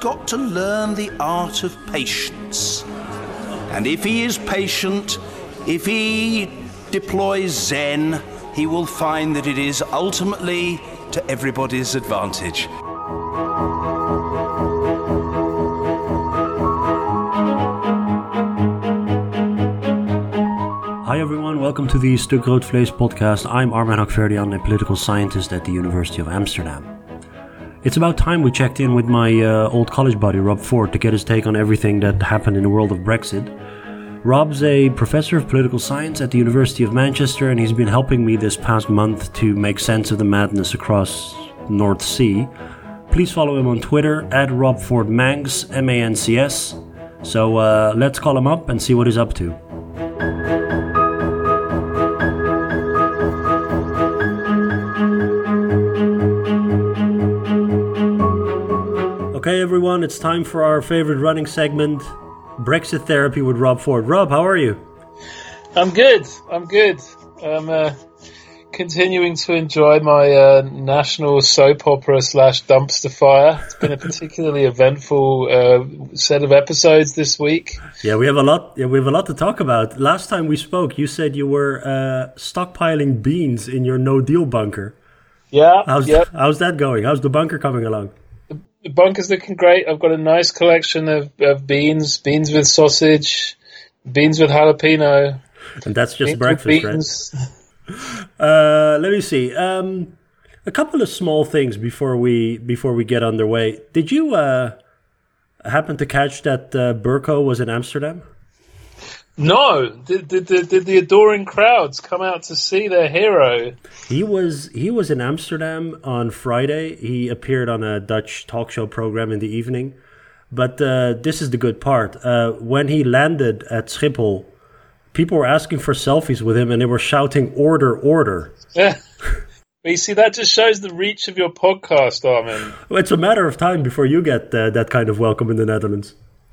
got to learn the art of patience. And if he is patient, if he deploys Zen, he will find that it is ultimately to everybody's advantage. Hi everyone, welcome to the Stuk Rood Vlees podcast. I'm Armen Hakhverdian, a political scientist at the University of Amsterdam. It's about time we checked in with my uh, old college buddy Rob Ford to get his take on everything that happened in the world of Brexit. Rob's a professor of political science at the University of Manchester and he's been helping me this past month to make sense of the madness across North Sea. Please follow him on Twitter at Rob Ford Mancs, M A N C S. So uh, let's call him up and see what he's up to. Everyone, it's time for our favorite running segment Brexit Therapy with Rob Ford. Rob, how are you? I'm good. I'm good. I'm uh, continuing to enjoy my uh, national soap opera slash dumpster fire. It's been a particularly eventful uh, set of episodes this week. Yeah, we have a lot. Yeah, we have a lot to talk about. Last time we spoke, you said you were uh, stockpiling beans in your no deal bunker. Yeah. How's yep. how's that going? How's the bunker coming along? The bunker's looking great. I've got a nice collection of, of beans, beans with sausage, beans with jalapeno. And that's just beans breakfast, right? Uh, let me see. Um, a couple of small things before we before we get underway. Did you uh, happen to catch that uh, Bercow was in Amsterdam? No, did, did, did, did the adoring crowds come out to see their hero? He was he was in Amsterdam on Friday. He appeared on a Dutch talk show program in the evening. But uh, this is the good part. Uh, when he landed at Schiphol, people were asking for selfies with him, and they were shouting "Order, order!" Yeah. But you see, that just shows the reach of your podcast, Armen. Well, It's a matter of time before you get uh, that kind of welcome in the Netherlands.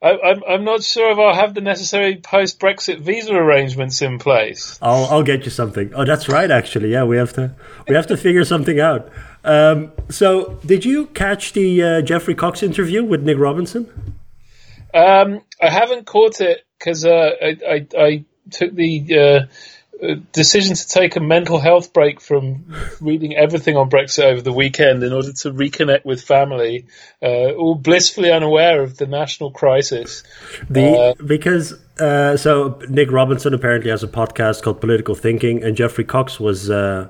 I, I'm, I'm not sure if I'll have the necessary post Brexit visa arrangements in place. I'll I'll get you something. Oh, that's right. Actually, yeah, we have to we have to figure something out. Um, so, did you catch the uh, Geoffrey Cox interview with Nick Robinson? Um, I haven't caught it because uh, I, I, I took the uh, uh, decision to take a mental health break from reading everything on Brexit over the weekend in order to reconnect with family, uh, all blissfully unaware of the national crisis. The because uh, so Nick Robinson apparently has a podcast called Political Thinking, and Geoffrey Cox was uh,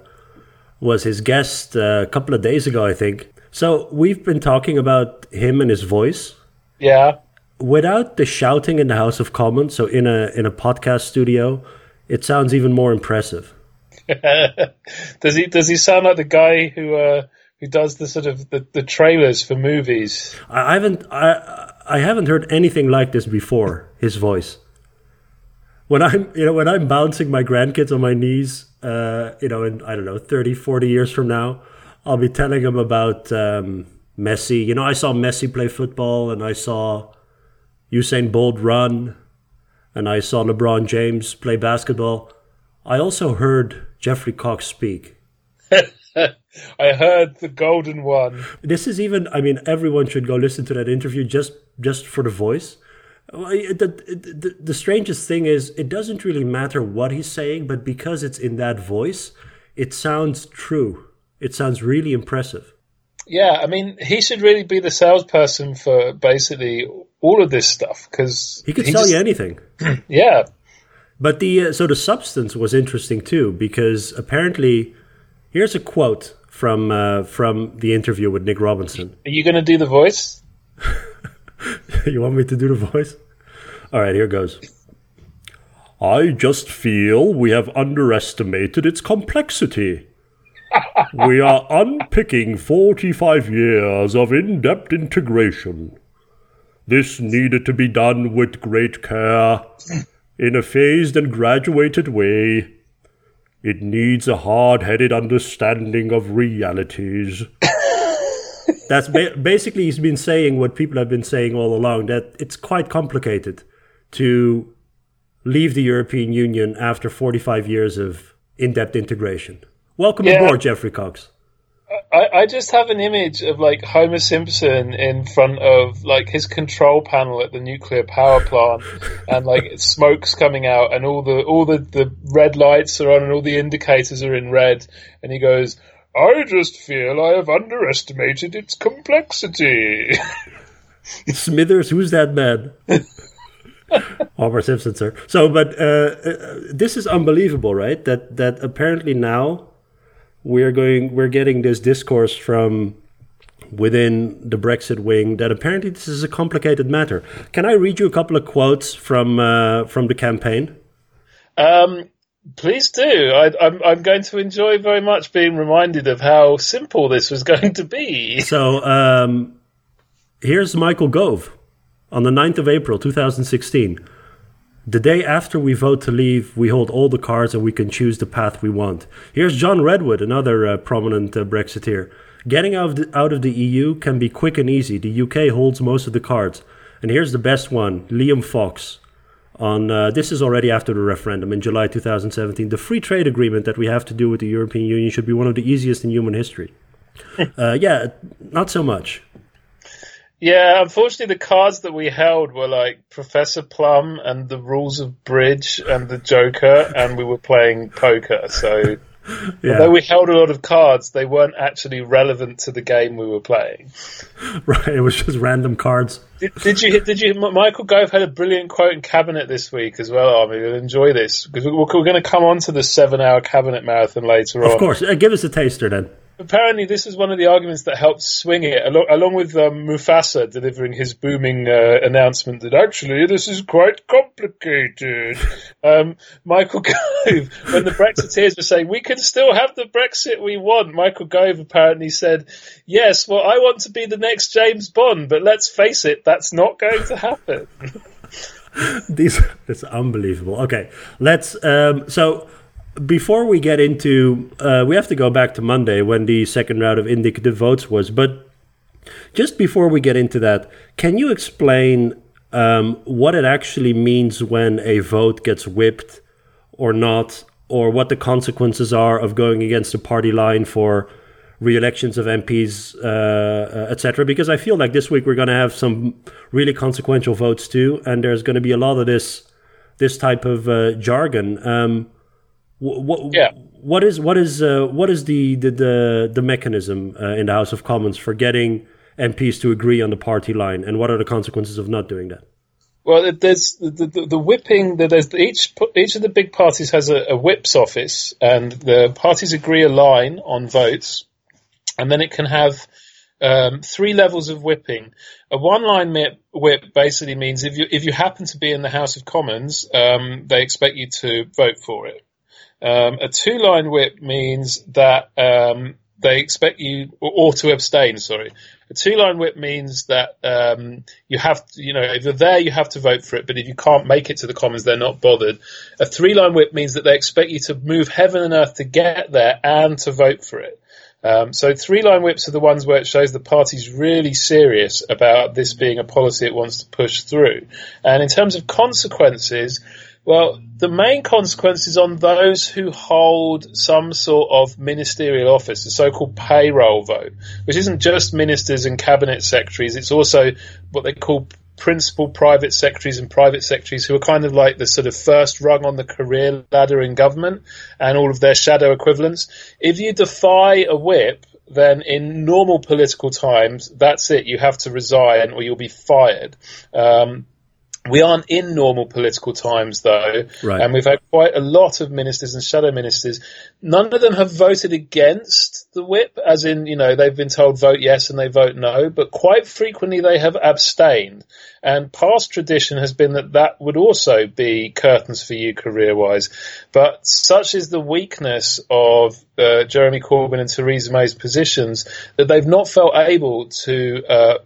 was his guest uh, a couple of days ago, I think. So we've been talking about him and his voice Yeah. without the shouting in the House of Commons. So in a in a podcast studio, it sounds even more impressive. does he does he sound like the guy who uh, who does the sort of the, the trailers for movies? I haven't I I haven't heard anything like this before. His voice. When I'm you know when I'm bouncing my grandkids on my knees, uh, you know, in I don't know 30, 40 years from now, I'll be telling them about um, Messi. You know, I saw Messi play football, and I saw Usain Bolt run, and I saw LeBron James play basketball. I also heard Geoffrey Cox speak. I heard the golden one. this is even i mean everyone should go listen to that interview just just for the voice the, the, the strangest thing is it doesn't really matter what he's saying but because it's in that voice it sounds true it sounds really impressive Yeah, I mean, he should really be the salesperson for basically all of this stuff because he could sell you anything Yeah, but the uh, so the substance was interesting too because apparently here's a quote from uh, from the interview with nick robinson are you going to do the voice? you want me to do the voice? All right, here goes. I just feel we have underestimated its complexity. we are unpicking 45 years of in depth integration. This needed to be done with great care, in a phased and graduated way. It needs a hard headed understanding of realities. That's ba- basically he's been saying what people have been saying all along that it's quite complicated to leave the European Union after 45 years of in-depth integration. Welcome Yeah. aboard, Geoffrey Cox. I, I just have an image of like Homer Simpson in front of like his control panel at the nuclear power plant, and like smoke's coming out, and all the all the, the red lights are on, and all the indicators are in red, and he goes, "I just feel I have underestimated its complexity." Smithers, who's that man? Homer Simpson, sir. So, but uh, uh, this is unbelievable, right? That that apparently now we're going we're getting this discourse from within the Brexit wing that apparently this is a complicated matter. Can I read you a couple of quotes from uh, from the campaign? Um, please do. I, I'm I'm going to enjoy very much being reminded of how simple this was going to be. So um, here's Michael Gove on the 9th of April 2016. The day after we vote to leave, we hold all the cards and we can choose the path we want. Here's John Redwood, another uh, prominent uh, Brexiteer. Getting out of, the, out of the EU can be quick and easy. The UK holds most of the cards. And here's the best one Liam Fox. On uh, this is already after the referendum in July 2017. The free trade agreement that we have to do with the European Union should be one of the easiest in human history. uh, yeah, not so much. Yeah, unfortunately, the cards that we held were like Professor Plum and the rules of bridge and the Joker, and we were playing poker. So, yeah. although we held a lot of cards, they weren't actually relevant to the game we were playing. Right, it was just random cards. Did, did you? Did you? Michael Gove had a brilliant quote in cabinet this week as well. Army, you'll enjoy this because we're, we're going to come on to the seven-hour cabinet marathon later on. Of course, uh, give us a taster then apparently this is one of the arguments that helped swing it, along, along with um, Mufasa delivering his booming uh, announcement that actually this is quite complicated. um, Michael Gove, when the Brexiteers were saying we can still have the Brexit we want, Michael Gove apparently said, "Yes, well, I want to be the next James Bond, but let's face it, that's not going to happen." These, it's unbelievable. Okay, let's. Um, so before we get into, uh, we have to go back to Monday when the second round of indicative votes was. But just before we get into that, can you explain um, what it actually means when a vote gets whipped or not, or what the consequences are of going against the party line for re-elections of MPs, uh, etc. Because I feel like this week we're going to have some really consequential votes too, and there's going to be a lot of this this type of uh, jargon. Um, what, yeah. what is what is uh, what is the the the, the mechanism uh, in the House of Commons for getting MPs to agree on the party line, and what are the consequences of not doing that? Well, there's the, the, the whipping. There's each each of the big parties has a, a whips office, and the parties agree a line on votes, and then it can have um, three levels of whipping. A one-line whip basically means if you if you happen to be in the House of Commons, um, they expect you to vote for it. Um, a two line whip means that um, they expect you, or, to abstain, sorry. A two line whip means that um, you have, to, you know, if you're there, you have to vote for it, but if you can't make it to the Commons, they're not bothered. A three line whip means that they expect you to move heaven and earth to get there and to vote for it. Um, so three line whips are the ones where it shows the party's really serious about this being a policy it wants to push through. And in terms of consequences, well, the main consequence is on those who hold some sort of ministerial office, the so-called payroll vote, which isn't just ministers and cabinet secretaries, it's also what they call principal private secretaries and private secretaries who are kind of like the sort of first rung on the career ladder in government and all of their shadow equivalents. If you defy a whip, then in normal political times, that's it. You have to resign or you'll be fired. Um, we aren't in normal political times, though, right. and we've had quite a lot of ministers and shadow ministers. None of them have voted against the whip, as in, you know, they've been told vote yes and they vote no, but quite frequently they have abstained. And past tradition has been that that would also be curtains for you career-wise. But such is the weakness of uh, Jeremy Corbyn and Theresa May's positions that they've not felt able to uh,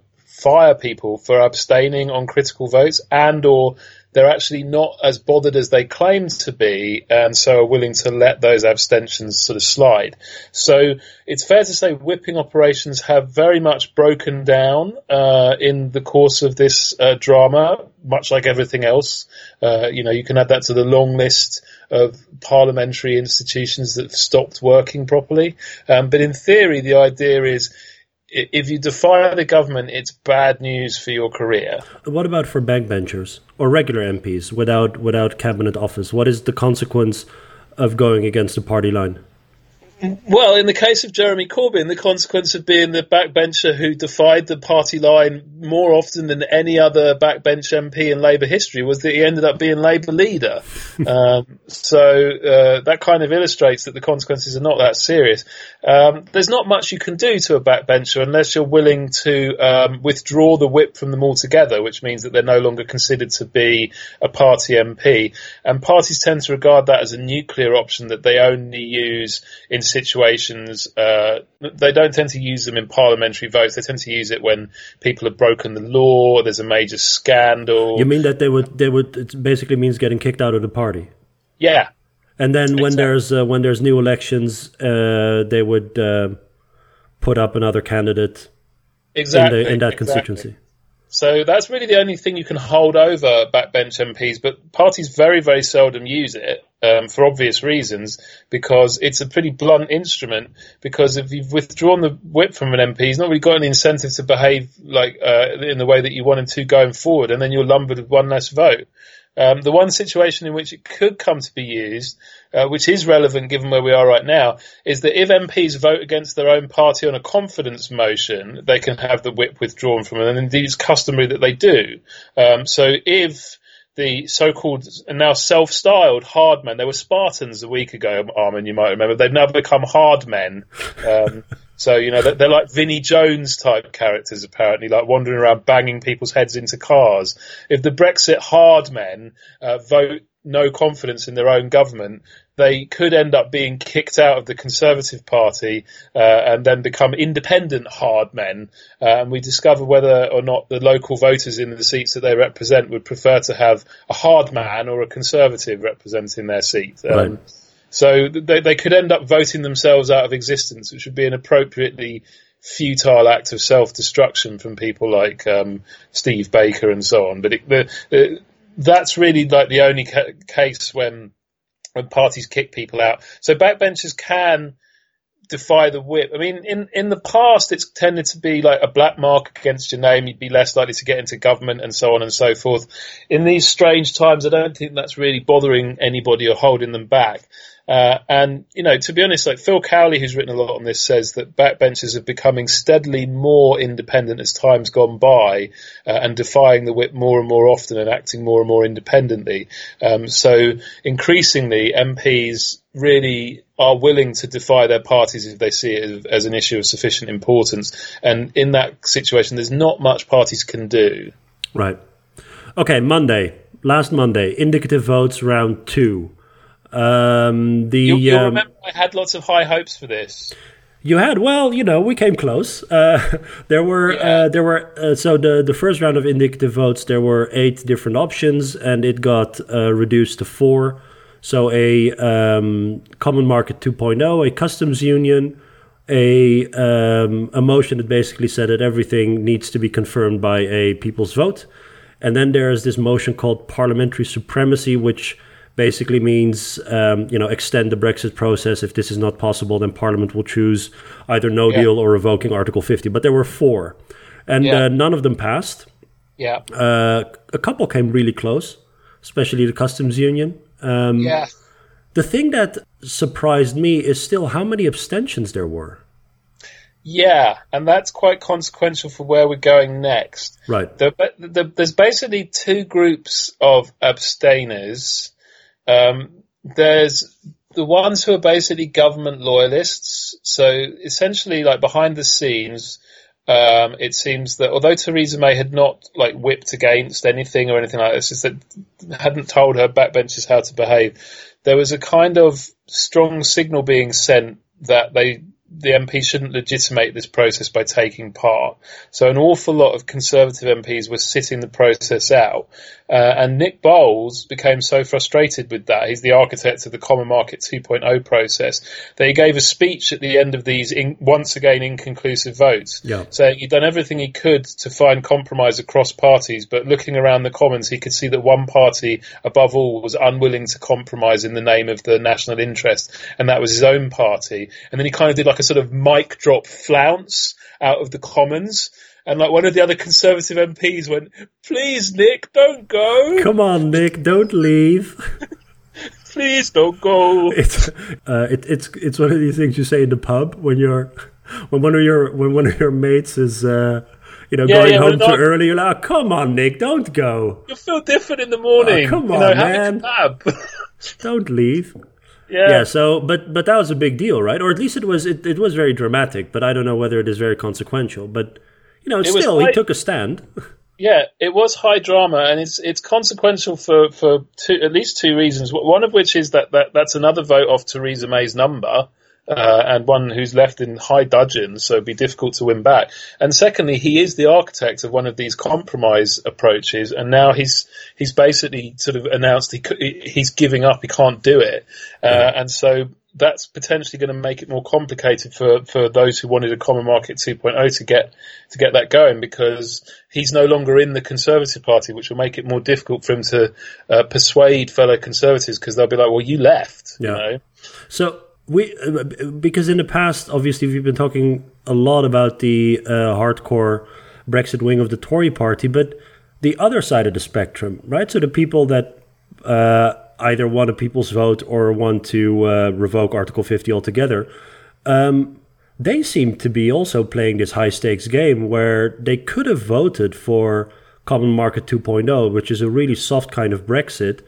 fire people for abstaining on critical votes and or they're actually not as bothered as they claim to be, and so are willing to let those abstentions sort of slide. So it's fair to say whipping operations have very much broken down uh, in the course of this uh, drama, much like everything else. Uh, you know, you can add that to the long list of parliamentary institutions that have stopped working properly. Um, but in theory, the idea is if you defy the government, it's bad news for your career. What about for backbenchers or regular MPs without without cabinet office? What is the consequence of going against the party line? Well, in the case of Jeremy Corbyn, the consequence of being the backbencher who defied the party line more often than any other backbench MP in Labour history was that he ended up being Labour leader. um, so uh, that kind of illustrates that the consequences are not that serious. Um, there's not much you can do to a backbencher unless you're willing to um, withdraw the whip from them altogether, which means that they're no longer considered to be a party MP. And parties tend to regard that as a nuclear option that they only use in situations, uh, they don't tend to use them in parliamentary votes. They tend to use it when people have broken the law. There's a major scandal. You mean that they would they would it basically means getting kicked out of the party? Yeah. And then when there's uh, when there's new elections, uh, they would uh, put up another candidate exactly in, the, in that exactly. constituency. So that's really the only thing you can hold over backbench MPs, but parties very, very seldom use it um, for obvious reasons because it's a pretty blunt instrument. Because if you've withdrawn the whip from an MP, he's not really got any incentive to behave like uh, in the way that you want him to going forward, and then you're lumbered with one less vote. Um, the one situation in which it could come to be used, uh, which is relevant given where we are right now, is that if MPs vote against their own party on a confidence motion, they can have the whip withdrawn from them, and indeed it's customary that they do. Um, so if the so-called and now self-styled hard men. They were Spartans a week ago, Armen. You might remember. They've now become hard men. Um, so you know they're like Vinnie Jones type characters, apparently, like wandering around banging people's heads into cars. If the Brexit hard men uh, vote no confidence in their own government, they could end up being kicked out of the Conservative Party uh, and then become independent hard men. Uh, and we discover whether or not the local voters in the seats that they represent would prefer to have a hard man or a Conservative representing their seat. Um, right. So they, they could end up voting themselves out of existence, which would be an appropriately futile act of self-destruction from people like um, Steve Baker and so on. But it, the, the, that's really like the only ca- case when when parties kick people out. So backbenchers can defy the whip. I mean, in in the past, it's tended to be like a black mark against your name. You'd be less likely to get into government and so on and so forth. In these strange times, I don't think that's really bothering anybody or holding them back. Uh, and, you know, to be honest, like Phil Cowley, who's written a lot on this, says that backbenchers are becoming steadily more independent as time's gone by uh, and defying the whip more and more often and acting more and more independently. Um, so increasingly, MPs really are willing to defy their parties if they see it as, as an issue of sufficient importance. And in that situation, there's not much parties can do. Right. Okay, Monday, last Monday, indicative votes round two. Um, the You, you'll um, remember I had lots of high hopes for this. You had well, you know, we came close. Uh, there were Yeah. uh, there were uh, so the the first round of indicative votes. There were eight different options, and it got uh, reduced to four. So a um, common market 2.0, a customs union, a um, a motion that basically said that everything needs to be confirmed by a people's vote, and then there is this motion called parliamentary supremacy, which basically means um, you know extend the Brexit process. If this is not possible, then Parliament will choose either no Yeah. deal or revoking Article 50. But there were four, and Yeah. uh, none of them passed. Yeah. Uh, a couple came really close, especially the customs union. Um, Yeah. The thing that surprised me is still how many abstentions there were. Yeah, and that's quite consequential for where we're going next. Right. The, the, there's basically two groups of abstainers. Um, there's the ones who are basically government loyalists. So essentially, like behind the scenes, um, it seems that although Theresa May had not like whipped against anything or anything like this, just that hadn't told her backbenchers how to behave, there was a kind of strong signal being sent that they the MP shouldn't legitimate this process by taking part. So an awful lot of Conservative MPs were sitting the process out. Uh, and Nick Boles became so frustrated with that. He's the architect of the Common Market 2.0 process that he gave a speech at the end of these in, once again inconclusive votes, Yeah. saying he'd done everything he could to find compromise across parties, but looking around the Commons, he could see that one party, above all, was unwilling to compromise in the name of the national interest, and that was his own party. And then he kind of did like a sort of mic drop flounce out of the Commons. And like one of the other Conservative MPs went, "Please, Nick, don't go. Come on, Nick, don't leave. Please, don't go." It's uh, it, it's it's one of these things you say in the pub when you're when one of your when one of your mates is uh, you know Yeah, going yeah, home too early. You're like, oh, come on, Nick, don't go, You'll feel different in the morning. Oh, come you on, know, man. Have a kebab. don't leave. Yeah. Yeah, so but but that was a big deal, right? Or at least it was it, it was very dramatic, but I don't know whether it is very consequential. But you know, was still he took a stand. Yeah, it was high drama, and it's it's consequential for for two, at least two reasons. One of which is that, that that's another vote off Theresa May's number, uh, and one who's left in high dudgeon, so it'd be difficult to win back. And secondly, he is the architect of one of these compromise approaches, and now he's he's basically sort of announced he he's giving up, he can't do it, uh, and so that's potentially going to make it more complicated for, for those who wanted a common market 2.0 to get to get that going because he's no longer in the Conservative Party, which will make it more difficult for him to uh, persuade fellow Conservatives because they'll be like, "Well, you left," Yeah. you know. So we because in the past, obviously, we've been talking a lot about the uh, hardcore Brexit wing of the Tory party, but the other side of the spectrum, right? So the people that uh, either want a people's vote or want to uh, revoke Article 50 altogether, um, they seem to be also playing this high stakes game where they could have voted for Common Market 2.0, which is a really soft kind of Brexit.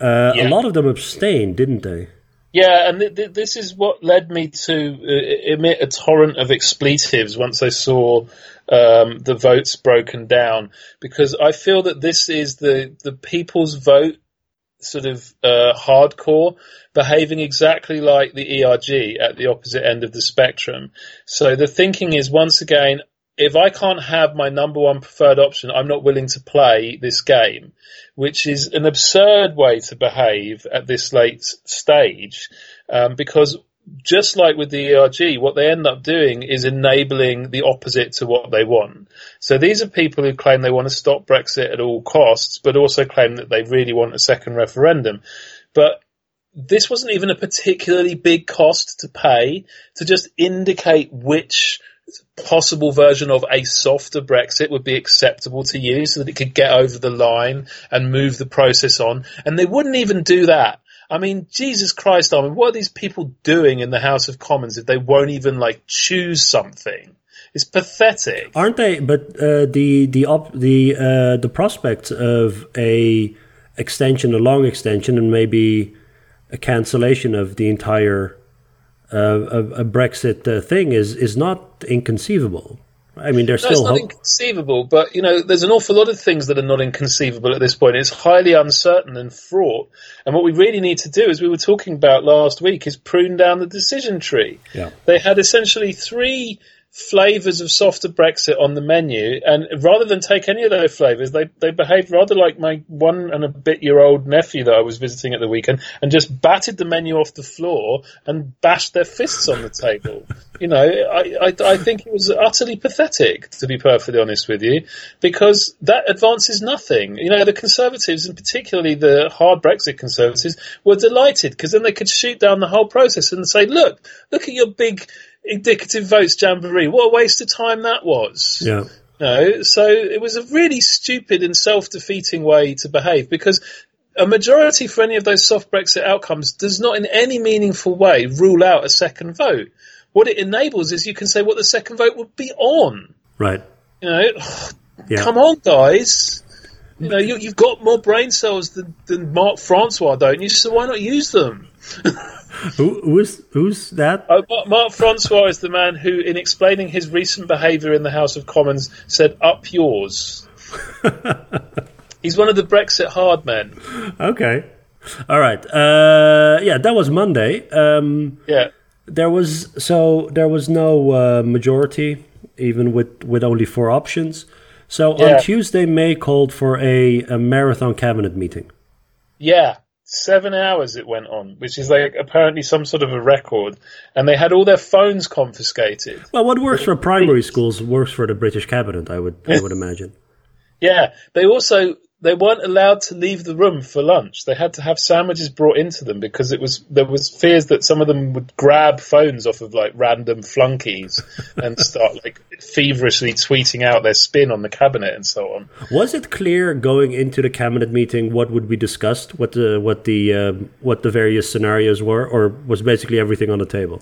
Uh, Yeah. A lot of them abstained, didn't they? Yeah, and th- th- this is what led me to uh, emit a torrent of expletives once I saw um, the votes broken down, because I feel that this is the the people's vote, sort of uh, hardcore, behaving exactly like the ERG at the opposite end of the spectrum. So the thinking is once again, if I can't have my number one preferred option, I'm not willing to play this game, which is an absurd way to behave at this late stage, um, because just like with the ERG, what they end up doing is enabling the opposite to what they want. So these are people who claim they want to stop Brexit at all costs, but also claim that they really want a second referendum. But this wasn't even a particularly big cost to pay to just indicate which possible version of a softer Brexit would be acceptable to you so that it could get over the line and move the process on. And they wouldn't even do that. I mean, Jesus Christ, I mean, what are these people doing in the House of Commons if they won't even like choose something? It's pathetic. Aren't they? But uh, the the op- the uh, the prospect of a extension, a long extension, and maybe a cancellation of the entire a, a Brexit uh, thing is is not inconceivable. I mean, there's No, it's not hope. inconceivable, but you know, there's an awful lot of things that are not inconceivable at this point. It's highly uncertain and fraught. And what we really need to do, as we were talking about last week, is prune down the decision tree. Yeah. They had essentially three flavors of softer Brexit on the menu, and rather than take any of those flavors, they they behaved rather like my one and a bit year old nephew that I was visiting at the weekend, and just batted the menu off the floor and bashed their fists on the table. You know, I, I I think it was utterly pathetic, to be perfectly honest with you, because that advances nothing. You know, the Conservatives, and particularly the hard Brexit Conservatives, were delighted because then they could shoot down the whole process and say, "Look, look at your big." Indicative votes jamboree. What a waste of time that was. Yeah. No, so it was a really stupid and self-defeating way to behave because a majority for any of those soft Brexit outcomes does not in any meaningful way rule out a second vote. What it enables is you can say what the second vote would be on. Right. You know, Yeah. come on, guys. You know, you, you've got more brain cells than, than Mark Francois, don't you? So why not use them? Who who's who's that? Oh, Mark- Mark Francois is the man who, in explaining his recent behaviour in the House of Commons, said, "Up yours." He's one of the Brexit hard men. Okay. All right. Uh, yeah, that was Monday. Um, Yeah, There was so there was no uh, majority, even with with only four options. So Yeah. on Tuesday, May called for a, a marathon cabinet meeting. Yeah, seven hours it went on, which is like apparently some sort of a record. And they had all their phones confiscated. Well, what works for primary schools works for the British cabinet. I would I would imagine. Yeah, they also they weren't allowed to leave the room for lunch. They had to have sandwiches brought into them because it was there was fears that some of them would grab phones off of like random flunkies and start like feverishly tweeting out their spin on the cabinet and so on. Was it clear going into the cabinet meeting what would be discussed, what the what the um, what the various scenarios were, or was basically everything on the table?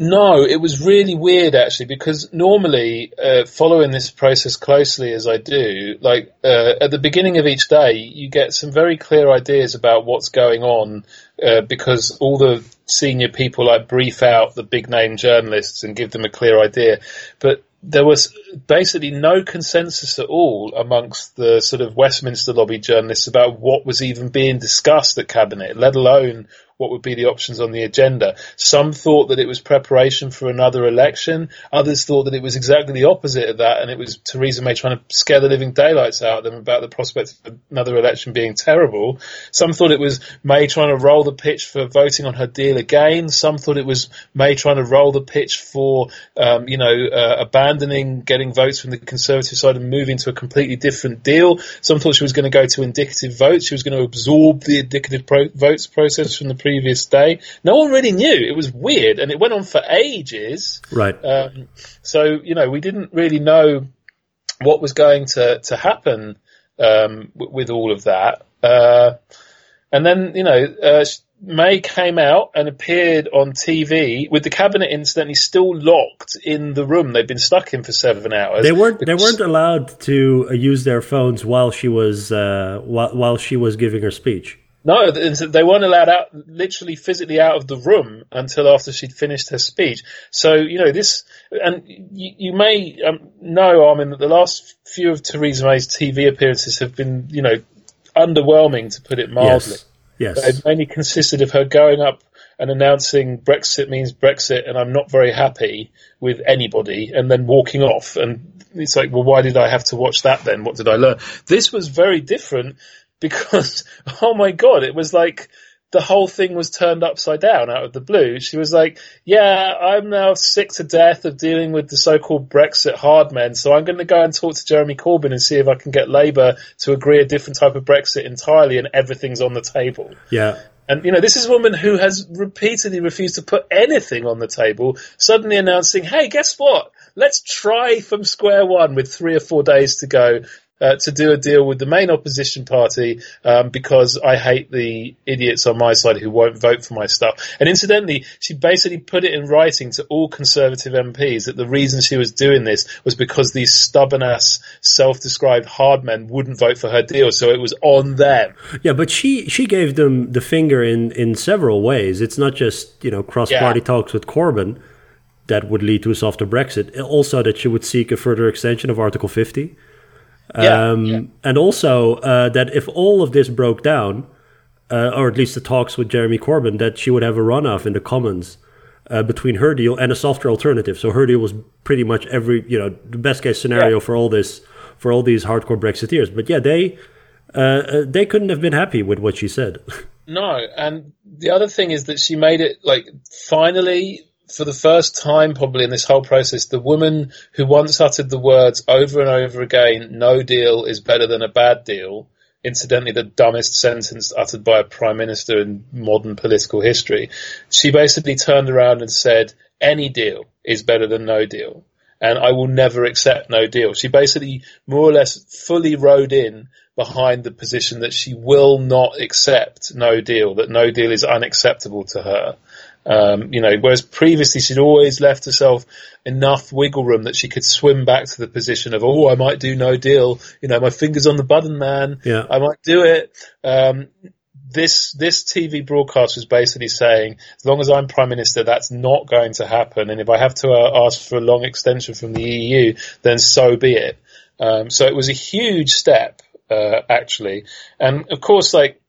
No, it was really weird actually because normally, uh, following this process closely as I do, like uh, at the beginning of each day, you get some very clear ideas about what's going on uh, because all the senior people like brief out the big name journalists and give them a clear idea. But there was basically no consensus at all amongst the sort of Westminster lobby journalists about what was even being discussed at cabinet, let alone what would be the options on the agenda. Some thought that it was preparation for another election. Others thought that it was exactly the opposite of that, and it was Theresa May trying to scare the living daylights out of them about the prospect of another election being terrible. Some thought it was May trying to roll the pitch for voting on her deal again. Some thought it was May trying to roll the pitch for, um, you know, uh, abandoning getting votes from the Conservative side and moving to a completely different deal. Some thought she was going to go to indicative votes. She was going to absorb the indicative pro- votes process from the previous day. No one really knew. It was weird, and it went on for ages. Right. Um, so you know, we didn't really know what was going to to happen um, w- with all of that. Uh, and then you know, uh, May came out and appeared on TV with the cabinet incidentally still locked in the room they'd been stuck in for seven hours. They weren't. They weren't allowed to uh, use their phones while she was uh, while, while she was giving her speech. No, they weren't allowed out, literally physically out of the room until after she'd finished her speech. So, you know, this, and you, you may um, know, Armen, that the last few of Theresa May's TV appearances have been, you know, underwhelming, to put it mildly. Yes. Yes. They've mainly consisted of her going up and announcing Brexit means Brexit and I'm not very happy with anybody and then walking off. And it's like, well, why did I have to watch that then? What did I learn? This was very different because, oh my God, it was like, the whole thing was turned upside down out of the blue. She was like, yeah, I'm now sick to death of dealing with the so-called Brexit hard men. So I'm going to go and talk to Jeremy Corbyn and see if I can get Labour to agree a different type of Brexit entirely and everything's on the table. yeah. And you know, this is a woman who has repeatedly refused to put anything on the table, suddenly announcing, "Hey, guess what? Let's try from square one with three or four days to go." Uh, to do a deal with the main opposition party um, because I hate the idiots on my side who won't vote for my stuff. And incidentally, she basically put it in writing to all Conservative MPs that the reason she was doing this was because these stubborn ass, self-described hard men wouldn't vote for her deal, so it was on them. Yeah, but she she gave them the finger in in several ways. It's not just you know cross party Yeah. talks with Corbyn that would lead to a softer Brexit. Also, that she would seek a further extension of Article 50. Um, yeah. And also uh, that if all of this broke down, uh, or at least the talks with Jeremy Corbyn, that she would have a runoff in the Commons uh, between her deal and a softer alternative. So her deal was pretty much every you know the best case scenario Yeah. for all this for all these hardcore Brexiteers. But yeah, they uh, uh, they couldn't have been happy with what she said. No, and the other thing is that she made it like finally, for the first time probably in this whole process, the woman who once uttered the words over and over again, no deal is better than a bad deal. Incidentally, the dumbest sentence uttered by a prime minister in modern political history. She basically turned around and said, any deal is better than no deal. And I will never accept no deal. She basically more or less fully rode in behind the position that she will not accept no deal, that no deal is unacceptable to her. Um, you know, whereas previously she'd always left herself enough wiggle room that she could swim back to the position of, oh, I might do no deal. You know, my fingers on the button, man. Yeah. I might do it. Um, this this TV broadcast was basically saying, as long as I'm prime minister, that's not going to happen. And if I have to uh, ask for a long extension from the EU, then so be it. Um, so it was a huge step, uh, actually. And of course, like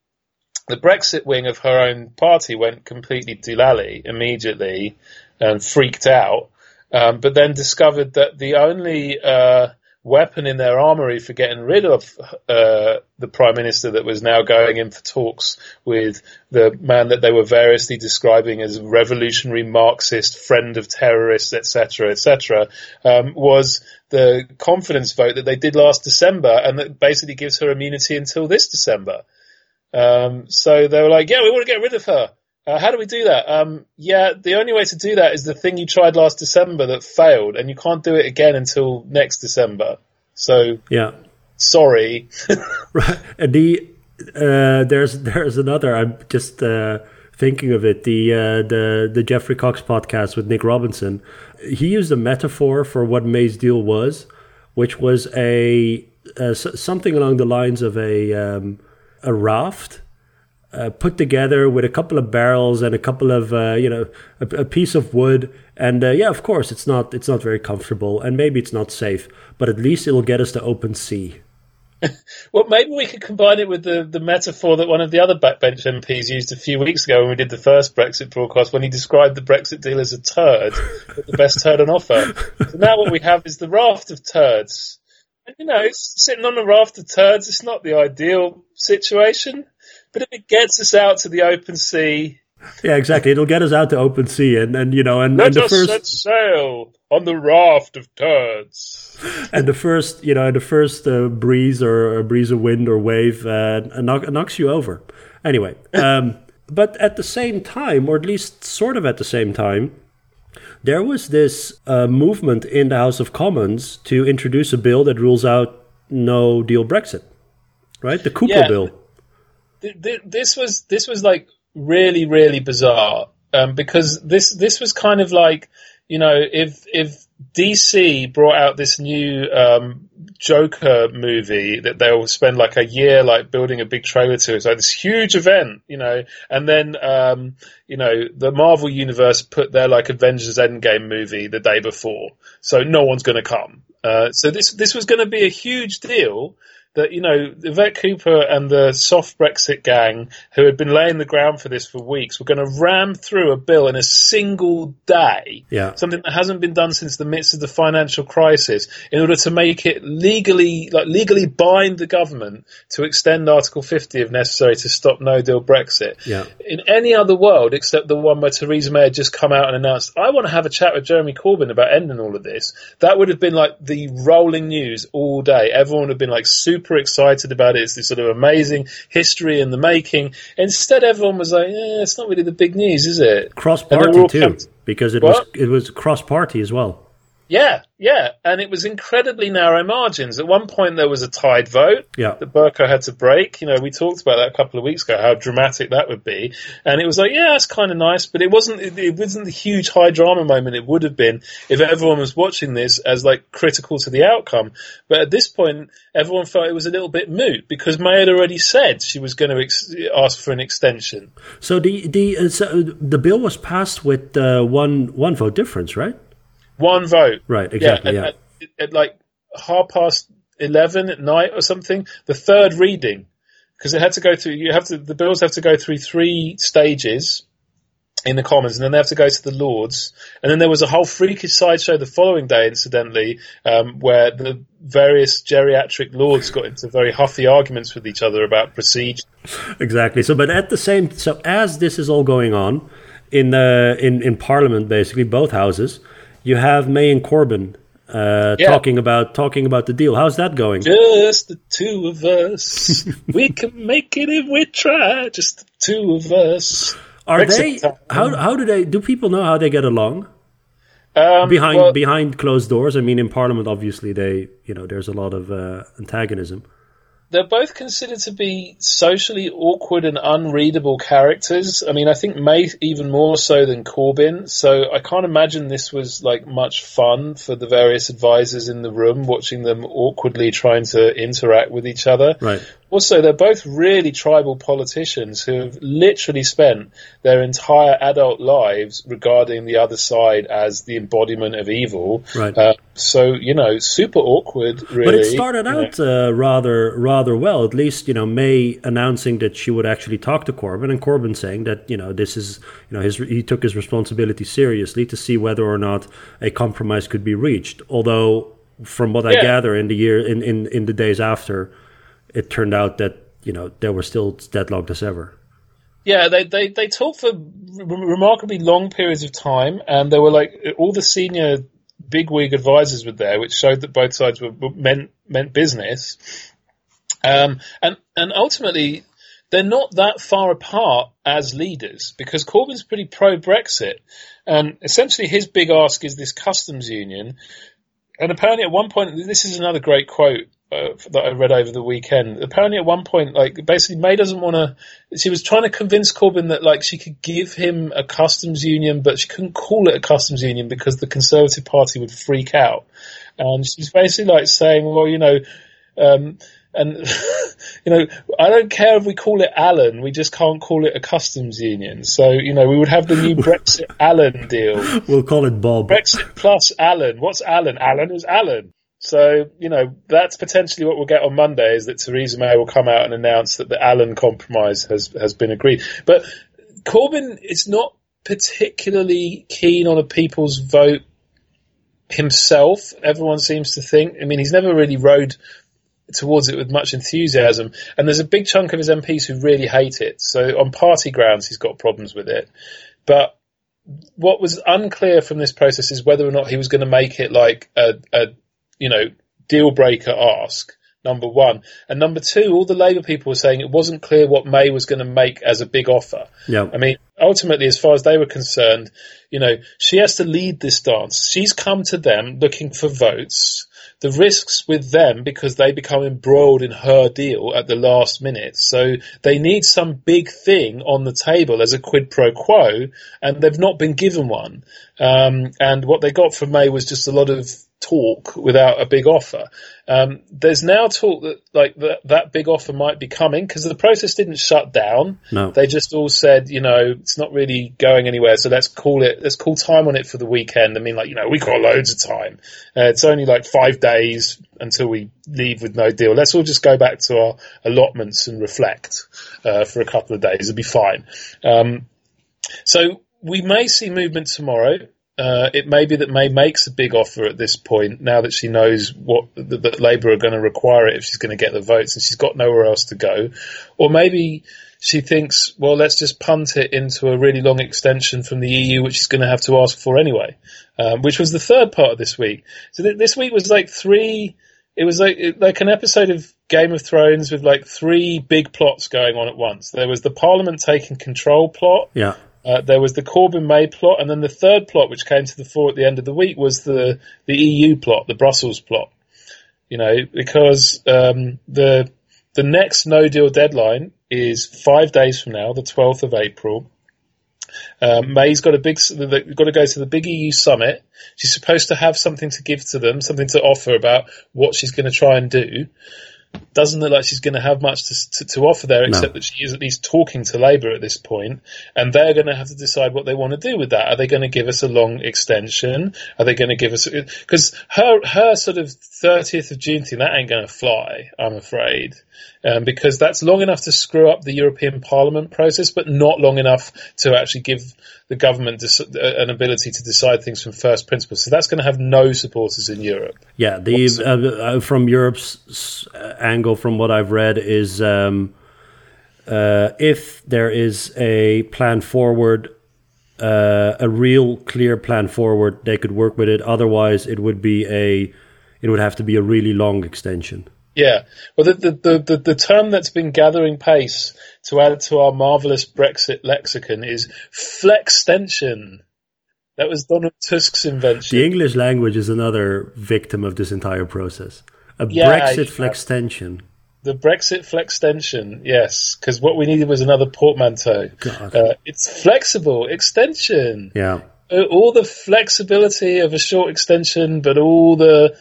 the Brexit wing of her own party went completely doolally immediately and freaked out, um, but then discovered that the only uh, weapon in their armory for getting rid of uh, the prime minister that was now going in for talks with the man that they were variously describing as revolutionary Marxist, friend of terrorists, etc., etc., um, was the confidence vote that they did last December, and that basically gives her immunity until this December. Um, so they were like, "Yeah, we want to get rid of her." Uh, how do we do that? Um, yeah, the only way to do that is the thing you tried last December that failed, and you can't do it again until next December. So yeah, sorry. right. And the uh, there's there's another. I'm just uh, thinking of it. The uh, the the Geoffrey Cox podcast with Nick Robinson. He used a metaphor for what May's deal was, which was a uh, something along the lines of a um, a raft uh, put together with a couple of barrels and a couple of uh, you know a, a, piece of wood. And uh, yeah of course it's not it's not very comfortable and maybe it's not safe but at least it'll get us to open sea. Well maybe we could combine it with the, the metaphor that one of the other backbench MPs used a few weeks ago when we did the first Brexit broadcast when he described the Brexit deal as a turd the best turd on offer. So now what we have is the raft of turds. And, you know, sitting on a raft of turds, it's not the ideal situation. But if it gets us out to the open sea, yeah, exactly. It'll get us out to open sea, and, and you know, and, let and the us first set sail on the raft of turds. And the first, you know, the first uh, breeze or a breeze of wind or wave uh, knock, knocks you over. Anyway, um, but at the same time, or at least sort of at the same time, there was this uh, movement in the House of Commons to introduce a bill that rules out no deal Brexit, right? The Cooper yeah. bill this was this was like really really bizarre um, because this this was kind of like you know if if DC brought out this new um, Joker movie that they'll spend like a year like building a big trailer to. It's like this huge event, you know, and then um, you know the Marvel universe put their like Avengers Endgame movie the day before, so no one's going to come. Uh, so this this was going to be a huge deal, that you know Yvette Cooper and the soft Brexit gang, who had been laying the ground for this for weeks, were going to ram through a bill in a single day. Yeah. something that hasn't been done since the midst of the financial crisis, in order to make it legally, like legally bind the government to extend Article 50 if necessary to stop No Deal Brexit. Yeah. In any other world except the one where Theresa May had just come out and announced, "I want to have a chat with Jeremy Corbyn about ending all of this," that would have been like the rolling news all day. Everyone would have been like super super excited about it. It's this sort of amazing history in the making. Instead, everyone was like, eh, "It's not really the big news, is it?" Cross party too, because it what? was it was cross party as well. Yeah, yeah, and it was incredibly narrow margins. At one point, there was a tied vote yeah. that Bercow had to break. You know, we talked about that a couple of weeks ago, how dramatic that would be. And it was like, yeah, that's kind of nice, but it wasn't. It, it, wasn't the huge high drama moment it would have been if everyone was watching this as like critical to the outcome. But at this point, everyone felt it was a little bit moot because May had already said she was going to ex- ask for an extension. So the the uh, so the bill was passed with uh, one one vote difference, right? One vote. Right, exactly, yeah. At, yeah. At, at, like half past 11 at night or something, the third reading, because it had to go through, you have to, the bills have to go through three stages in the Commons, and then they have to go to the Lords. And then there was a whole freakish sideshow the following day, incidentally, um, where the various geriatric Lords got into very huffy arguments with each other about procedure. Exactly. So, but at the same, so as this is all going on in the in in Parliament, basically both houses, you have May and Corbyn uh, yeah. talking about talking about the deal. How's that going? Just the two of us. we can make it if we try. Just the two of us. Are they? How how do they? Do people know how they get along? Um, behind well, behind closed doors. I mean, in Parliament, obviously, they you know there's a lot of uh, antagonism they're both considered to be socially awkward and unreadable characters. I mean, I think May even more so than Corbyn. So I can't imagine this was like much fun for the various advisors in the room watching them awkwardly trying to interact with each other. Right. Also, they're both really tribal politicians who have literally spent their entire adult lives regarding the other side as the embodiment of evil. Right. Uh, so you know, super awkward. Really. But it started out uh, rather rather well. At least you know May announcing that she would actually talk to Corbyn, and Corbyn saying that you know this is you know his he took his responsibility seriously to see whether or not a compromise could be reached. Although, from what I gather, in the year in, in in the days after, it turned out that you know they were still deadlocked as ever. Yeah, they, they, they talked for remarkably long periods of time, and there were like all the senior bigwig advisors were there, which showed that both sides were, meant meant business. Um, and and ultimately, they're not that far apart as leaders because Corbyn's pretty pro Brexit, and essentially his big ask is this customs union. And apparently, at one point, this is another great quote uh, that I read over the weekend. Apparently, at one point, like basically, May doesn't want to. She was trying to convince Corbyn that like she could give him a customs union, but she couldn't call it a customs union because the Conservative Party would freak out. And she's basically like saying, well, you know, um, and you know, I don't care if we call it Allen, we just can't call it a customs union. So you know, we would have the new Brexit Allen deal. We'll call it Bob. Brexit plus Allen. What's Allen? Allen is Allen. So, you know, that's potentially what we'll get on Monday is that Theresa May will come out and announce that the Allen compromise has, has been agreed. But Corbyn is not particularly keen on a people's vote himself, everyone seems to think. I mean, he's never really rode towards it with much enthusiasm. And there's a big chunk of his MPs who really hate it. So on party grounds, he's got problems with it. But what was unclear from this process is whether or not he was going to make it like a, a you know, deal breaker ask. Number one. And number two, all the Labour people were saying it wasn't clear what May was going to make as a big offer. Yeah. I mean, ultimately, as far as they were concerned, you know, she has to lead this dance. She's come to them looking for votes. The risks with them because they become embroiled in her deal at the last minute. So they need some big thing on the table as a quid pro quo, and they've not been given one. Um, and what they got from May was just a lot of talk without a big offer. Um, there's now talk that like that, that big offer might be coming because the process didn't shut down. No. They just all said, you know, it's not really going anywhere, so let's call it, let's call time on it for the weekend. I mean, like, you know, we got loads of time. Uh, it's only like five days until we leave with no deal. Let's all just go back to our allotments and reflect uh, for a couple of days. It'll be fine. Um, so we may see movement tomorrow. Uh, it may be that May makes a big offer at this point now that she knows what that, Labour are going to require it if she's going to get the votes and she's got nowhere else to go, or maybe she thinks, well, let's just punt it into a really long extension from the EU, which she's going to have to ask for anyway, um, which was the third part of this week. So th- this week was like three. It was like like an episode of Game of Thrones with like three big plots going on at once. There was the Parliament taking control plot. Yeah. Uh, there was the Corbyn May plot, and then the third plot, which came to the fore at the end of the week, was the the EU plot, the Brussels plot. You know, because um, the the next No Deal deadline is five days from now, the twelfth of April. Um, May's got a big, got to go to the big EU summit. She's supposed to have something to give to them, something to offer about what she's going to try and do doesn't look like she's going to have much to, to, to offer there, except that she is at least talking to Labour at this point, and they're going to have to decide what they want to do with that. Are they going to give us a long extension? Are they going to give us because her her sort of thirtieth of June thing that ain't going to fly, I'm afraid, um, because that's long enough to screw up the European Parliament process, but not long enough to actually give the government dis- an ability to decide things from first principles. So that's going to have no supporters in Europe. Yeah, the uh, uh, from Europe's angle, from what I've read, is um, uh, if there is a plan forward, uh, a real clear plan forward, they could work with it. Otherwise, it would be a, it would have to be a really long extension. Yeah, well, the the, the, the, the term that's been gathering pace to add to our marvelous Brexit lexicon is flextension. That was Donald Tusk's invention. The English language is another victim of this entire process. A Yeah, Brexit yeah. flextension. The Brexit flextension, yes, because what we needed was another portmanteau. God. Uh, it's flexible extension. Yeah. Uh, all the flexibility of a short extension, but all the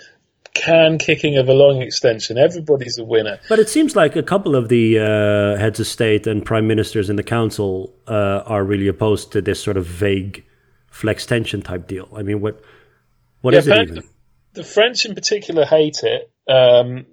can kicking of a long extension. Everybody's a winner. But it seems like a couple of the uh, heads of state and prime ministers in the council uh, are really opposed to this sort of vague flex tension type deal. I mean, what what Yeah, is it even? The French in particular hate it um,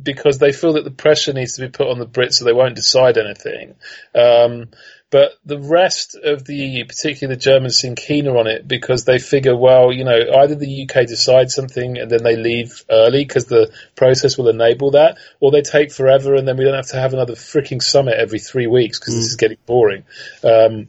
because they feel that the pressure needs to be put on the Brits so they won't decide anything. Um, but the rest of the EU, particularly the Germans, seem keener on it because they figure, well, you know, either the UK decides something and then they leave early because the process will enable that, or they take forever and then we don't have to have another freaking summit every three weeks because this is getting boring. Um,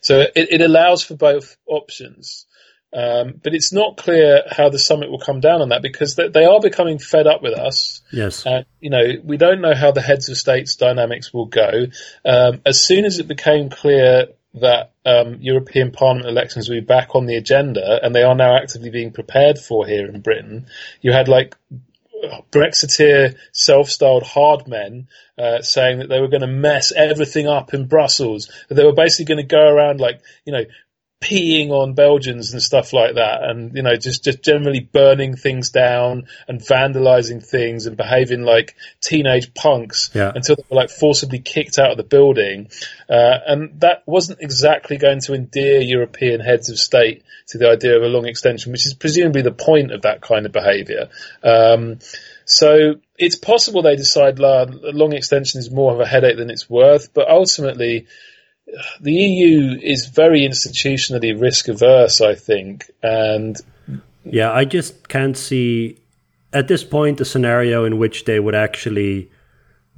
so it, it allows for both options. Um, but it's not clear how the summit will come down on that because they, they are becoming fed up with us. Yes. And, you know, we don't know how the heads of states dynamics will go. Um, as soon as it became clear that um, European Parliament elections will be back on the agenda, and they are now actively being prepared for here in Britain, you had like Brexiteer self-styled hard men uh, saying that they were going to mess everything up in Brussels. That they were basically going to go around like you know peeing on Belgians and stuff like that, and you know just just generally burning things down and vandalizing things and behaving like teenage punks Yeah. until they were like forcibly kicked out of the building. Uh, and that wasn't exactly going to endear European heads of state to the idea of a long extension, which is presumably the point of that kind of behaviour. Um, so it's possible they decide la, long extension is more of a headache than it's worth, but ultimately the EU is very institutionally risk averse, I think, and Yeah, I just can't see at this point a scenario in which they would actually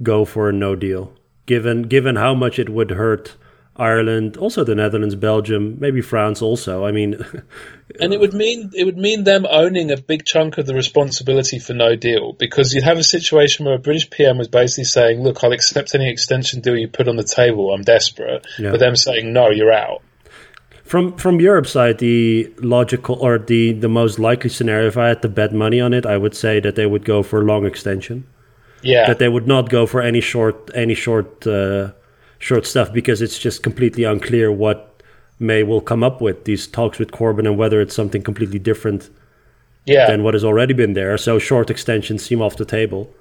go for a no deal, given given how much it would hurt Ireland, also the Netherlands, Belgium, maybe France also. I mean, and it would mean it would mean them owning a big chunk of the responsibility for no deal because you'd have a situation where a British PM was basically saying, "Look, I'll accept any extension deal you put on the table. I'm desperate," Yeah. but them saying, "No, you're out." from from Europe's side, the logical or the the most likely scenario, if I had to bet money on it, I would say that they would go for a long extension. Yeah, that they would not go for any short any short uh, short stuff because it's just completely unclear what May will come up with these talks with Corbyn and whether it's something completely different yeah. than what has already been there. So short extensions seem off the table.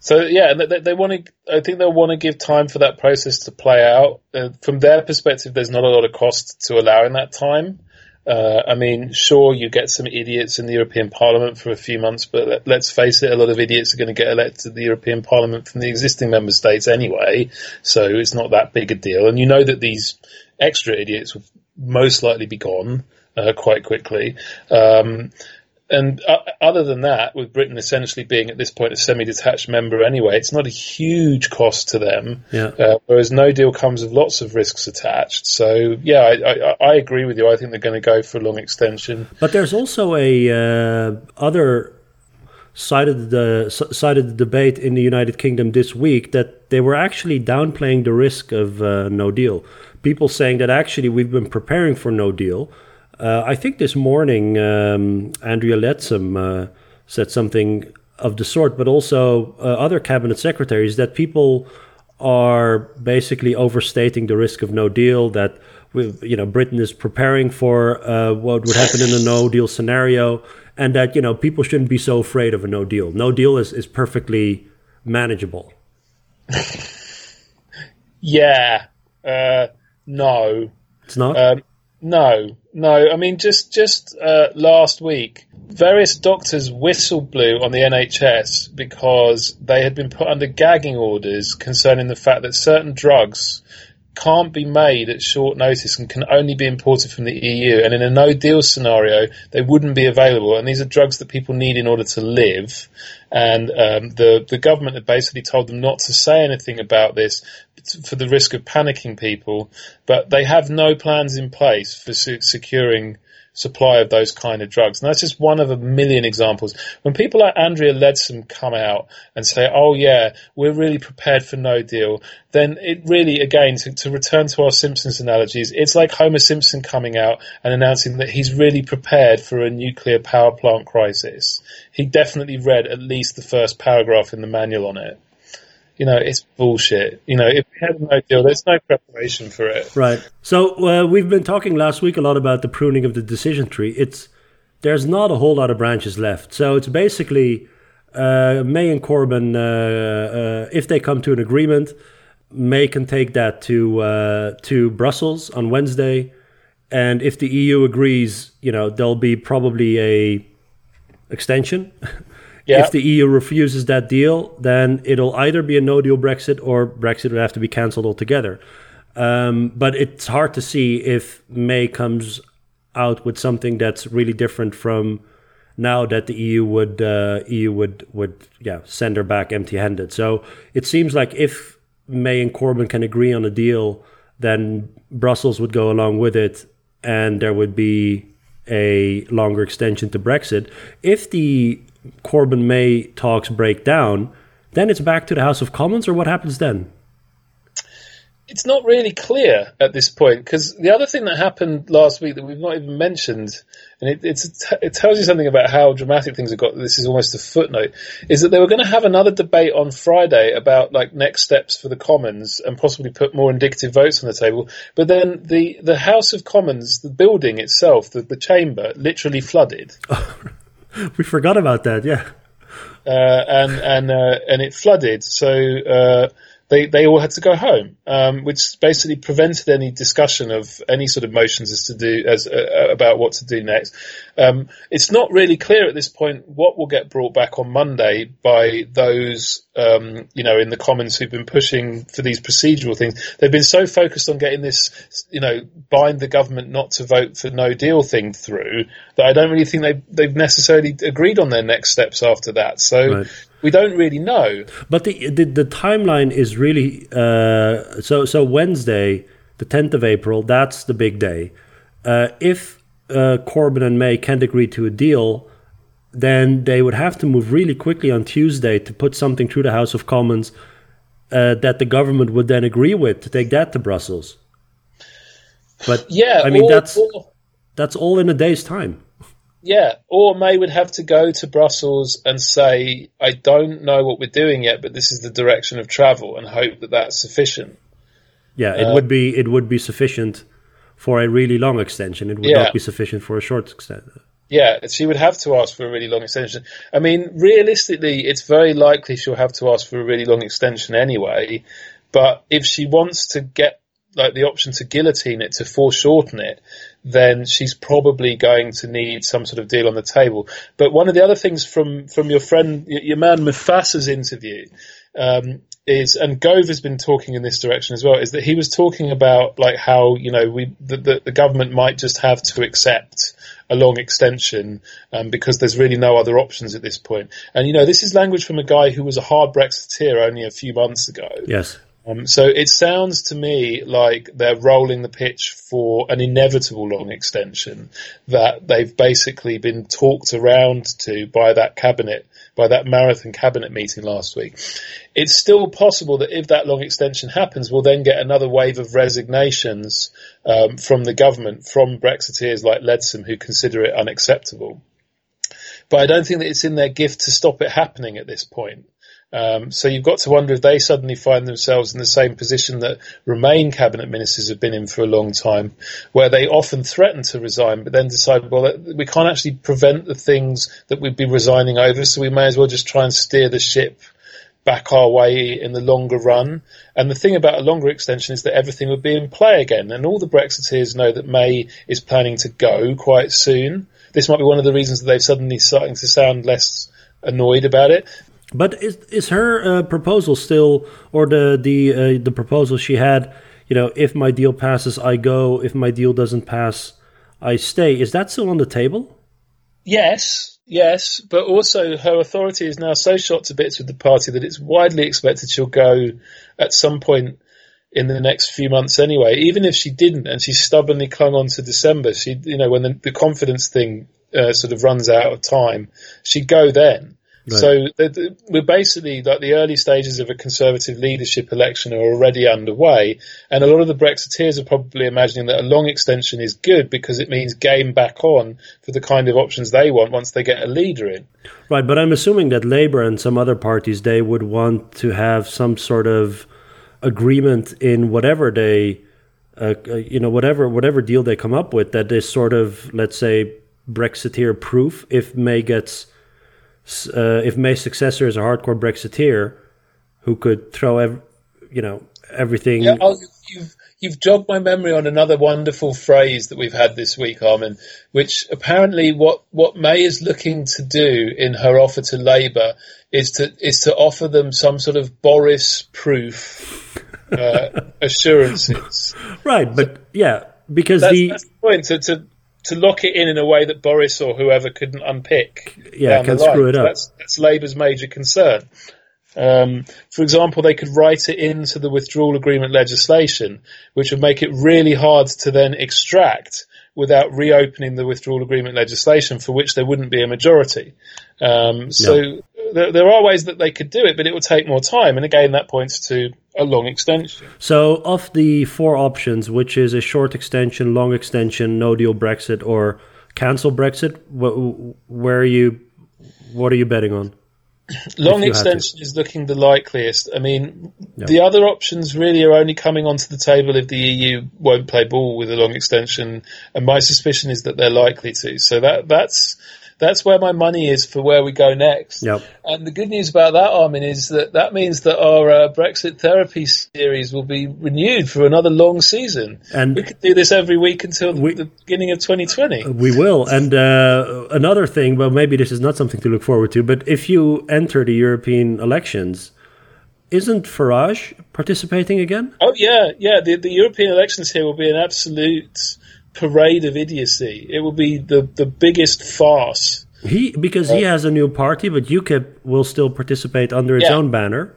So yeah, they, they want to. I think they'll want to give time for that process to play out. Uh, from their perspective, there's not a lot of cost to allowing that time. Uh, I mean, sure, you get some idiots in the European Parliament for a few months, but let, let's face it, a lot of idiots are going to get elected to the European Parliament from the existing member states anyway, so it's not that big a deal. And you know that these extra idiots will most likely be gone uh, quite quickly. Um, and uh, other than that, with Britain essentially being at this point a semi-detached member anyway, it's not a huge cost to them. Yeah. Uh, whereas no deal comes with lots of risks attached. So yeah, I, I, I agree with you. I think they're going to go for a long extension. But there's also a uh, other side of the side of the debate in the United Kingdom this week that they were actually downplaying the risk of uh, no deal. People saying that actually we've been preparing for no deal. Uh, I think this morning um, Andrea Leadsom uh, said something of the sort, but also uh, other cabinet secretaries that people are basically overstating the risk of no deal. That we, you know Britain is preparing for uh, what would happen in a no deal scenario, and that you know people shouldn't be so afraid of a no deal. No deal is, is perfectly manageable. Yeah, uh, no, It's not. um, no, no. I mean, just just uh, last week, various doctors whistle blew on the NHS because they had been put under gagging orders concerning the fact that certain drugs can't be made at short notice and can only be imported from the EU. And in a no deal scenario, they wouldn't be available. And these are drugs that people need in order to live. And um, the the government had basically told them not to say anything about this for the risk of panicking people. But they have no plans in place for se- securing supply of those kind of drugs. And that's just one of a million examples. When people like Andrea Leadsom come out and say, oh yeah, we're really prepared for no deal, then it really, again, to, to return to our Simpsons analogies, it's like Homer Simpson coming out and announcing that he's really prepared for a nuclear power plant crisis. He definitely read at least the first paragraph in the manual on it. You know, it's bullshit. You know, if we had no deal, there's no preparation for it. Right. So uh, we've been talking last week a lot about the pruning of the decision tree. It's there's not a whole lot of branches left. So it's basically uh, May and Corbyn, uh, uh, if they come to an agreement, May can take that to uh, to Brussels on Wednesday, and if the EU agrees, you know there'll be probably a extension. Yeah. If the EU refuses that deal, then it'll either be a no deal Brexit or Brexit would have to be cancelled altogether. Um, but it's hard to see if May comes out with something that's really different from now that the EU would uh, EU would would yeah send her back empty handed. So it seems like if May and Corbyn can agree on a deal, then Brussels would go along with it, and there would be a longer extension to Brexit. If the Corbyn May talks break down, then it's back to the House of Commons, or what happens then? It's not really clear at this point because the other thing that happened last week that we've not even mentioned, and it, it tells you something about how dramatic things have got. This is almost a footnote. Is that they were going to have another debate on Friday about like next steps for the Commons and possibly put more indicative votes on the table. But then the the House of Commons, the building itself, the, the chamber, literally flooded. we forgot about that. Yeah, uh, and and uh, and it flooded. So uh, they they all had to go home, um, which basically prevented any discussion of any sort of motions as to do as uh, about what to do next. Um, it's not really clear at this point what will get brought back on Monday by those um, you know in the Commons who've been pushing for these procedural things. They've been so focused on getting this you know bind the government not to vote for no deal thing through that I don't really think they they've necessarily agreed on their next steps after that. So. Right we don't really know. But the the, the timeline is really uh, so so Wednesday, the tenth of April. That's the big day. Uh, if uh, Corbyn and May can't agree to a deal, then they would have to move really quickly on Tuesday to put something through the House of Commons uh, that the government would then agree with to take that to Brussels. But yeah, I mean or, that's or, that's all in a day's time. Yeah, or May would have to go to Brussels and say, "I don't know what we're doing yet, but this is the direction of travel," and hope that that's sufficient. Yeah, it would be it would be sufficient for a really long extension. It would yeah. not be sufficient for a short extension. Yeah, she would have to ask for a really long extension. I mean, realistically, it's very likely she'll have to ask for a really long extension anyway. But if she wants to get like the option to guillotine it to foreshorten it, then she's probably going to need some sort of deal on the table. But one of the other things from from your friend, your man Mufasa's interview, um, is, and Gove has been talking in this direction as well, is that he was talking about like how you know we the, the, the government might just have to accept a long extension um, because there's really no other options at this point. And you know, this is language from a guy who was a hard Brexiteer only a few months ago. Yes. Um, so it sounds to me like they're rolling the pitch for an inevitable long extension that they've basically been talked around to by that cabinet, by that marathon cabinet meeting last week. It's still possible that if that long extension happens, we'll then get another wave of resignations um, from the government, from Brexiteers like Leadsom who consider it unacceptable. But I don't think that it's in their gift to stop it happening at this point. Um, so you've got to wonder if they suddenly find themselves in the same position that Remain cabinet ministers have been in for a long time, where they often threaten to resign, but then decide, well, we can't actually prevent the things that we'd be resigning over, so we may as well just try and steer the ship back our way in the longer run. And the thing about a longer extension is that everything would be in play again. And all the Brexiteers know that May is planning to go quite soon. This might be one of the reasons that they've suddenly starting to sound less annoyed about it. But is is her uh, proposal still, or the the uh, the proposal she had? You know, if my deal passes, I go. If my deal doesn't pass, I stay. Is that still on the table? Yes, yes, but also her authority is now so shot to bits with the party that it's widely expected she'll go at some point in the next few months anyway. Even if she didn't, and she stubbornly clung on to December, she, you know, when the, the confidence thing uh, sort of runs out of time, she'd go then. Right. So we're basically like the early stages of a conservative leadership election are already underway, and a lot of the Brexiteers are probably imagining that a long extension is good because it means game back on for the kind of options they want once they get a leader in. Right, but I'm assuming that Labour and some other parties they would want to have some sort of agreement in whatever they, uh, uh you know, whatever whatever deal they come up with that is sort of let's say Brexiteer proof if May gets uh, if May's successor is a hardcore Brexiteer who could throw ev- you know everything. Yeah, oh, you've you've jogged my memory on another wonderful phrase that we've had this week, Armen, which apparently what what May is looking to do in her offer to Labour is to is to offer them some sort of Boris proof uh, assurances. Right, but yeah, because That's, the that's the point to, to to lock it in in a way that Boris or whoever couldn't unpick. Yeah, can screw it up. That's, that's Labour's major concern. Um, for example, they could write it into the withdrawal agreement legislation, which would make it really hard to then extract without reopening the withdrawal agreement legislation, for which there wouldn't be a majority. Um, so there, there are ways that they could do it, but it would take more time. And again, that points to a long extension. So, of the four options, which is a short extension, long extension, no deal Brexit, or cancel Brexit, where are you? What are you betting on? Long you had to. extension is looking the likeliest. I mean, Yeah. the other options really are only coming onto the table if the EU won't play ball with a long extension, and my suspicion is that they're likely to. So that that's that's where my money is for where we go next. Yep. And the good news about that, Armen, is that that means that our uh, Brexit therapy series will be renewed for another long season. And- we could do this every week until We- the beginning of 2020. We will. And uh, another thing, well, maybe this is not something to look forward to, but if you enter the European elections, isn't Farage participating again? Oh yeah, yeah. The the European elections here will be an absolute parade of idiocy. It will be the the biggest farce. He because he has a new party, but UKIP will still participate under its Yeah. own banner.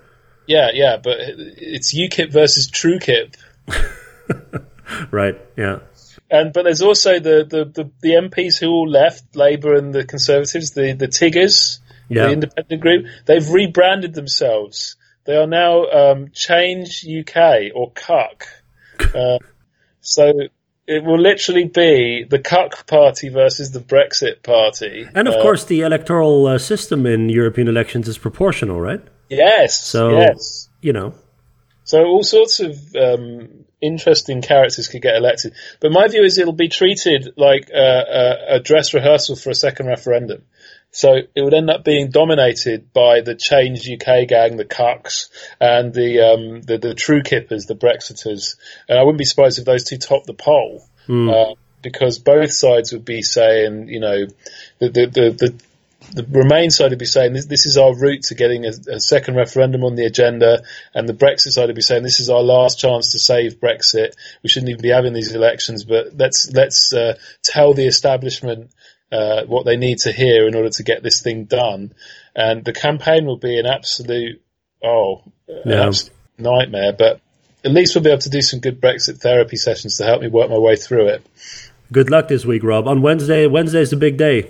Yeah, yeah. But it's UKIP versus TrueKip, Right. Yeah. and but there's also the the, the, the MPs who all left, Labour and the Conservatives, the the Tiggers, Yeah. the independent group. They've rebranded themselves. They are now um, Change UK or CUCK. Uh, so. It will literally be the CUCK party versus the Brexit party. And of Uh, course, the electoral uh, system in European elections is proportional, right? Yes. So- yes. You know. So all sorts of um, interesting characters could get elected. But my view is it'll be treated like a, a, a dress rehearsal for a second referendum. So it would end up being dominated by the Change UK gang, the Cucks, and the um, the, the True Kippers, the Brexiters. And I wouldn't be surprised if those two topped the poll. Uh, because both sides would be saying, you know, the the, the, the the Remain side would be saying this, this is our route to getting a, a second referendum on the agenda, and the Brexit side would be saying this is our last chance to save Brexit. We shouldn't even be having these elections, but let's let's uh, tell the establishment uh, what they need to hear in order to get this thing done. And the campaign will be an absolute oh an absolute nightmare, but. At least we'll be able to do some good Brexit therapy sessions to help me work my way through it. Good luck this week, Rob. On Wednesday, Wednesday is the big day.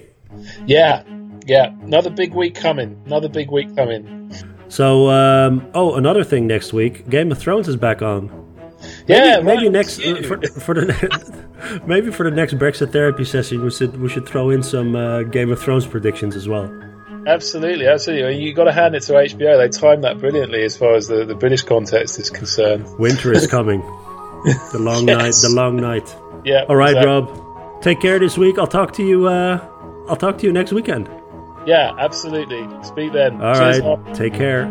Yeah, yeah. Another big week coming. Another big week coming. So, um, oh, another thing next week, Game of Thrones is back on. Yeah, maybe right, next uh, for, for the maybe for the next Brexit therapy session, we should we should throw in some uh, Game of Thrones predictions as well. absolutely, absolutely. You got to hand it to HBO. They timed that brilliantly as far as the, the British context is concerned. Winter is coming. The long Yes. night. The long night. Yeah. All right, exactly. Rob. Take care this week. I'll talk to you. Uh, I'll talk to you next weekend. Yeah, absolutely. Speak then. All Cheers, right. Take care.